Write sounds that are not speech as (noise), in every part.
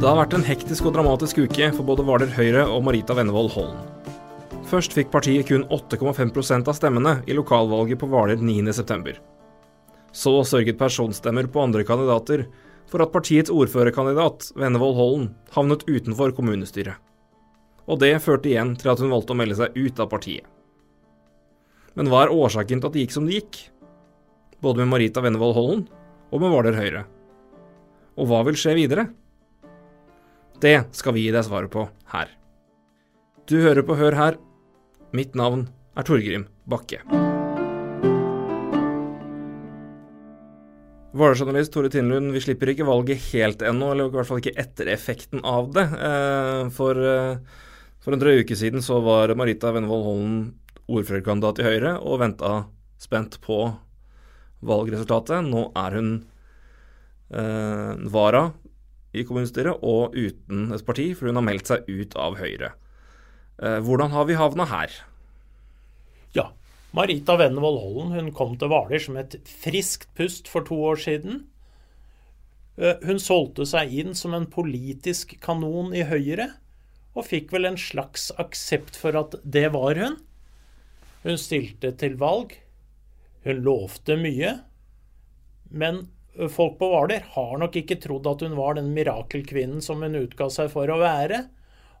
Det har vært en hektisk og dramatisk uke for både Hvaler Høyre og Marita Vennevold Hollen. Først fikk partiet kun 8,5% av stemmene i lokalvalget på Hvaler 9.9. Så sørget personstemmer på andre kandidater for at partiets ordførerkandidat, Vennevold Hollen, havnet utenfor kommunestyret. Og det førte igjen til at hun valgte å melde seg ut av partiet. Men hva er årsaken til at det gikk som det gikk? Både med Marita Vennevold Hollen og med Hvaler Høyre. Og hva vil skje videre? Det skal vi gi deg svaret på her. Du hører på Hør her. Mitt navn er Torgrim Bakke. Hvaler-journalist Tore Tindlund, vi slipper ikke valget helt ennå, eller i hvert fall ikke etter effekten av det. Eh, for, eh, for en drøy uke siden så var Marita Vennevold Hollen ordførerkandidat i Høyre og venta spent på valgresultatet. Nå er hun eh, vara i kommunestyret og uten et parti, for hun har meldt seg ut av Høyre. Eh, hvordan har vi havna her? Ja, Marita Vennevold Hollen hun kom til Hvaler som et friskt pust for to år siden. Eh, hun solgte seg inn som en politisk kanon i Høyre, og fikk vel en slags aksept for at det var hun. Hun stilte til valg. Hun lovte mye. Men folk på Hvaler har nok ikke trodd at hun var den mirakelkvinnen som hun utga seg for å være.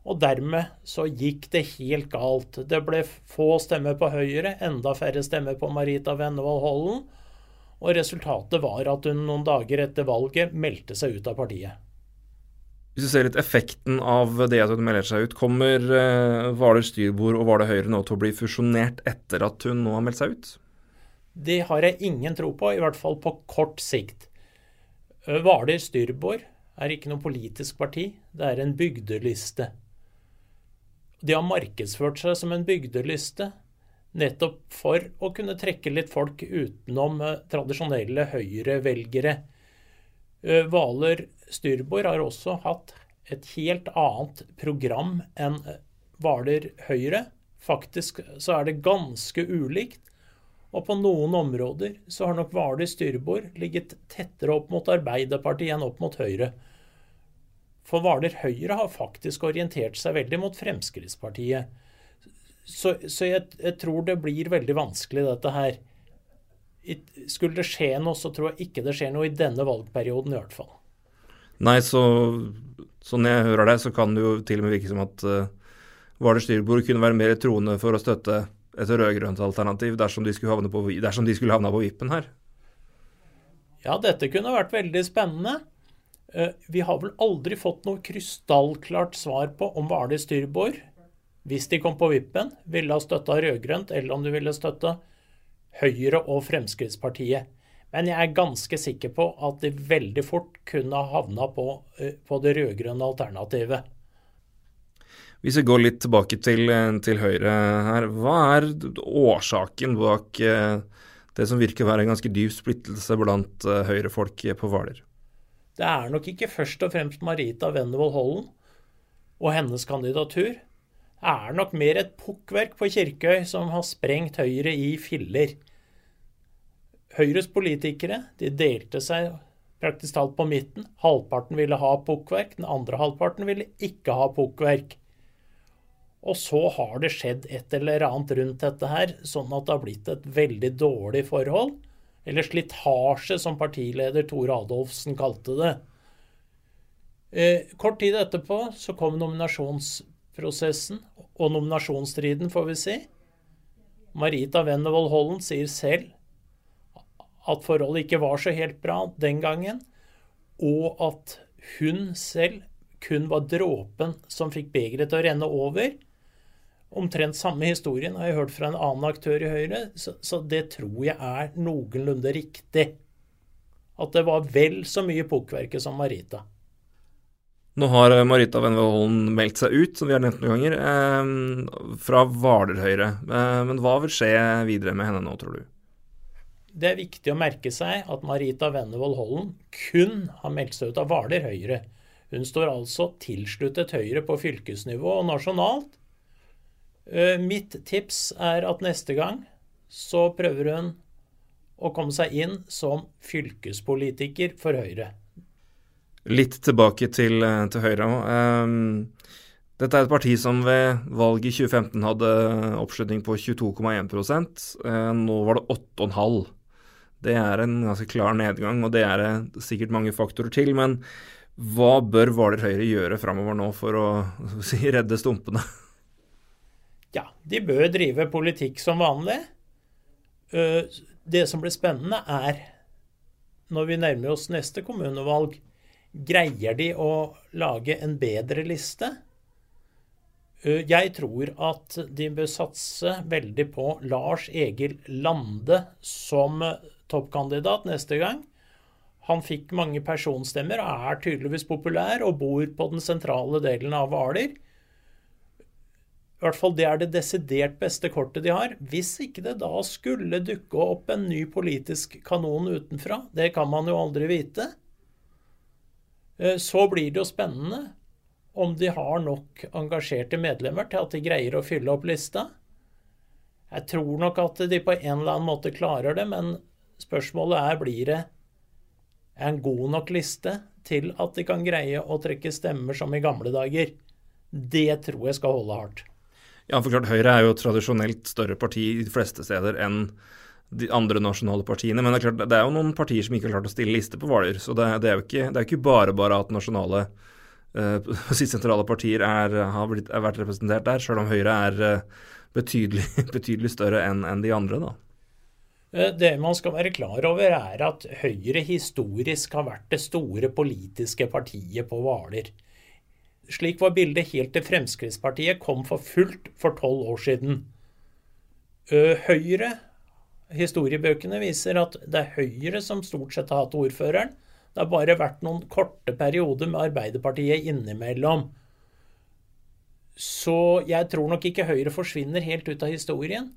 Og dermed så gikk det helt galt. Det ble få stemmer på Høyre, enda færre stemmer på Marita Vennevold Hollen. Og resultatet var at hun noen dager etter valget meldte seg ut av partiet. Hvis du ser litt effekten av det at hun melder seg ut, kommer uh, Hvaler styrbord og Hvaler Høyre nå til å bli fusjonert etter at hun nå har meldt seg ut? Det har jeg ingen tro på, i hvert fall på kort sikt. Hvaler styrbord er ikke noe politisk parti, det er en bygdeliste. De har markedsført seg som en bygdeliste nettopp for å kunne trekke litt folk utenom tradisjonelle Høyre-velgere. Hvaler styrbord har også hatt et helt annet program enn Hvaler Høyre. Faktisk så er det ganske ulikt. Og på noen områder så har nok Hvaler styrbord ligget tettere opp mot Arbeiderpartiet enn opp mot Høyre. For Hvaler Høyre har faktisk orientert seg veldig mot Fremskrittspartiet. Så, så jeg, jeg, tror det blir veldig vanskelig, dette her. Skulle det skje noe, så tror jeg ikke det skjer noe i denne valgperioden i hvert fall. Nei, så sånn jeg hører deg, så kan det jo til og med virke som at uh, Hvaler styrbord kunne være mer troende for å støtte et rød-grønt alternativ dersom de, på, dersom de skulle havne på vippen her? Ja, dette kunne vært veldig spennende. Eh, vi har vel aldri fått noe krystallklart svar på om Hvaler styrbord, hvis de kom på vippen, ville ha støtta rød-grønt, eller om de ville støtta Høyre og Fremskrittspartiet. Men jeg er ganske sikker på at de veldig fort kunne ha havna på, eh, på det rød-grønne alternativet. Hvis vi går litt tilbake til, til Høyre her, hva er årsaken bak eh, det som virker å være en ganske dyp splittelse blant høyrefolk Høyre-folk på Hvaler? Det er nok ikke først og fremst Marita Wendevold Hollen og hennes kandidatur. Det er nok mer et pukkverk på Kirkøy som har sprengt Høyre i filler. Høyres politikere de delte seg praktisk talt på midten. Halvparten ville ha pukkverk, den andre halvparten ville ikke ha pukkverk. Og så har det skjedd et eller annet rundt dette her, sånn at det har blitt et veldig dårlig forhold. Eller slitasje, som partileder Tore Adolfsen kalte det. Eh, kort tid etterpå så kom nominasjonsprosessen, og nominasjonsstriden, får vi si. Marita Wennevold Hollen sier selv at forholdet ikke var så helt bra den gangen, og at hun selv kun var dråpen som fikk begeret til å renne over. Omtrent samme historien har jeg hørt fra en annen aktør i Høyre, så, så det tror jeg er noenlunde riktig. At det var vel så mye pukkverket som Marita. Nå har Marita Wennevold meldt seg ut, som vi har nevnt noen ganger, eh, fra Hvaler Høyre. Eh, men hva vil skje videre med henne nå, tror du? Det er viktig å merke seg at Marita Vennevold Hollen kun har meldt seg ut av Hvaler Høyre. Hun står altså tilsluttet Høyre på fylkesnivå og nasjonalt, mitt tips er at neste gang så prøver hun å komme seg inn som fylkespolitiker for Høyre. Litt tilbake til, eh, til Høyre. òg. dette er et parti som ved valget i 2015 hadde oppslutning på 22,1 uh, Nå var det 8,5 Det er en ganske klar nedgang, og det er det sikkert mange faktorer til. Men hva bør Hvaler Høyre gjøre framover nå for å (laughs) si, redde stumpene? Ja, de bør drive politikk som vanlig. Det som blir spennende, er når vi nærmer oss neste kommunevalg Greier de å lage en bedre liste? Eh, jeg tror at de bør satse veldig på Lars Egil Lande som toppkandidat neste gang. Han fikk mange personstemmer og er tydeligvis populær og bor på den sentrale delen av Hvaler. I hvert fall det er det desidert beste kortet de har. Hvis ikke det da skulle dukke opp en ny politisk kanon utenfra, det kan man jo aldri vite, Eh, så blir det jo spennende om de har nok engasjerte medlemmer til at de greier å fylle opp lista. Jeg tror nok at de på en eller annen måte klarer det, men spørsmålet er blir det en god nok liste til at de kan greie å trekke stemmer som i gamle dager. Det tror jeg skal holde hardt. Ja, for klart Høyre er jo tradisjonelt større parti de fleste steder enn de andre nasjonale partiene. Men det er klart, det er jo noen partier som ikke har klart å stille liste på Hvaler. Så det, det, er jo ikke, det er ikke bare bare at nasjonale uh, (laughs) sentrale partier er, har blitt, har, vært representert der, sjøl om Høyre er uh, betydelig, (laughs) betydelig, større enn en de andre. da. Eh, det man skal være klar over, er at Høyre historisk har vært det store politiske partiet på Hvaler. Slik var bildet helt til Fremskrittspartiet kom for fullt for tolv år siden. Høyre historiebøkene viser at det er Høyre som stort sett har hatt ordføreren. Det har bare vært noen korte perioder med Arbeiderpartiet innimellom. Så jeg tror nok ikke Høyre forsvinner helt ut av historien.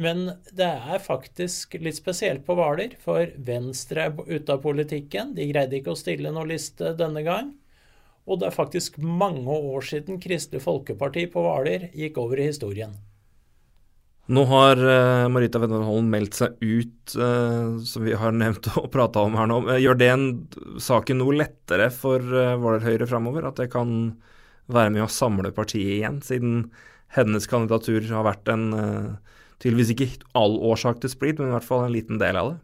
Men det er faktisk litt spesielt på Hvaler, for Venstre er ute av politikken. De greide ikke å stille noen liste denne gang. Og det er faktisk mange år siden Kristelig Folkeparti på Hvaler gikk over i historien. Nå har uh, Marita Wennerholm meldt seg ut, uh, som vi har nevnt og prata om her nå. Eh, gjør det en, saken noe lettere for uh, Våler Høyre framover? At det kan være med å samle partiet igjen, siden hennes kandidatur har vært en uh, tydeligvis ikke all årsak til splid, men i hvert fall en liten del av det?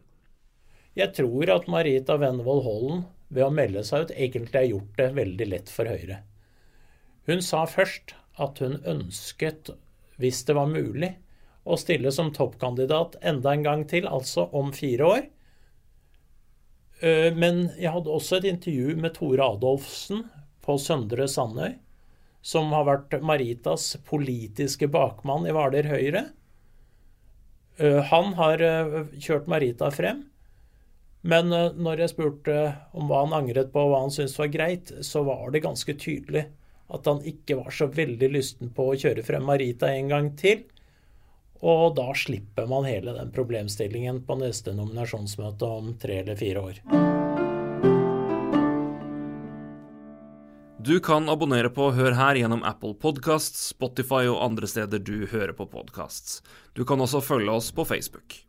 Jeg tror at Marita Vennevold Hollen ved å melde seg ut egentlig har gjort det veldig lett for Høyre. Hun sa først at hun ønsket, hvis det var mulig, å stille som toppkandidat enda en gang til, altså om fire år. Eh, men jeg hadde også et intervju med Tore Adolfsen på Søndre Sandøy, som har vært Maritas politiske bakmann i Hvaler Høyre. Eh, han har eh, kjørt Marita frem. Men når jeg spurte om hva han angret på og hva han syntes var greit, så var det ganske tydelig at han ikke var så veldig lysten på å kjøre frem Marita en gang til. Og da slipper man hele den problemstillingen på neste nominasjonsmøte om tre eller fire år. Du kan abonnere på Hør her gjennom Apple Podkast, Spotify og andre steder du hører på podkast. Du kan også følge oss på Facebook.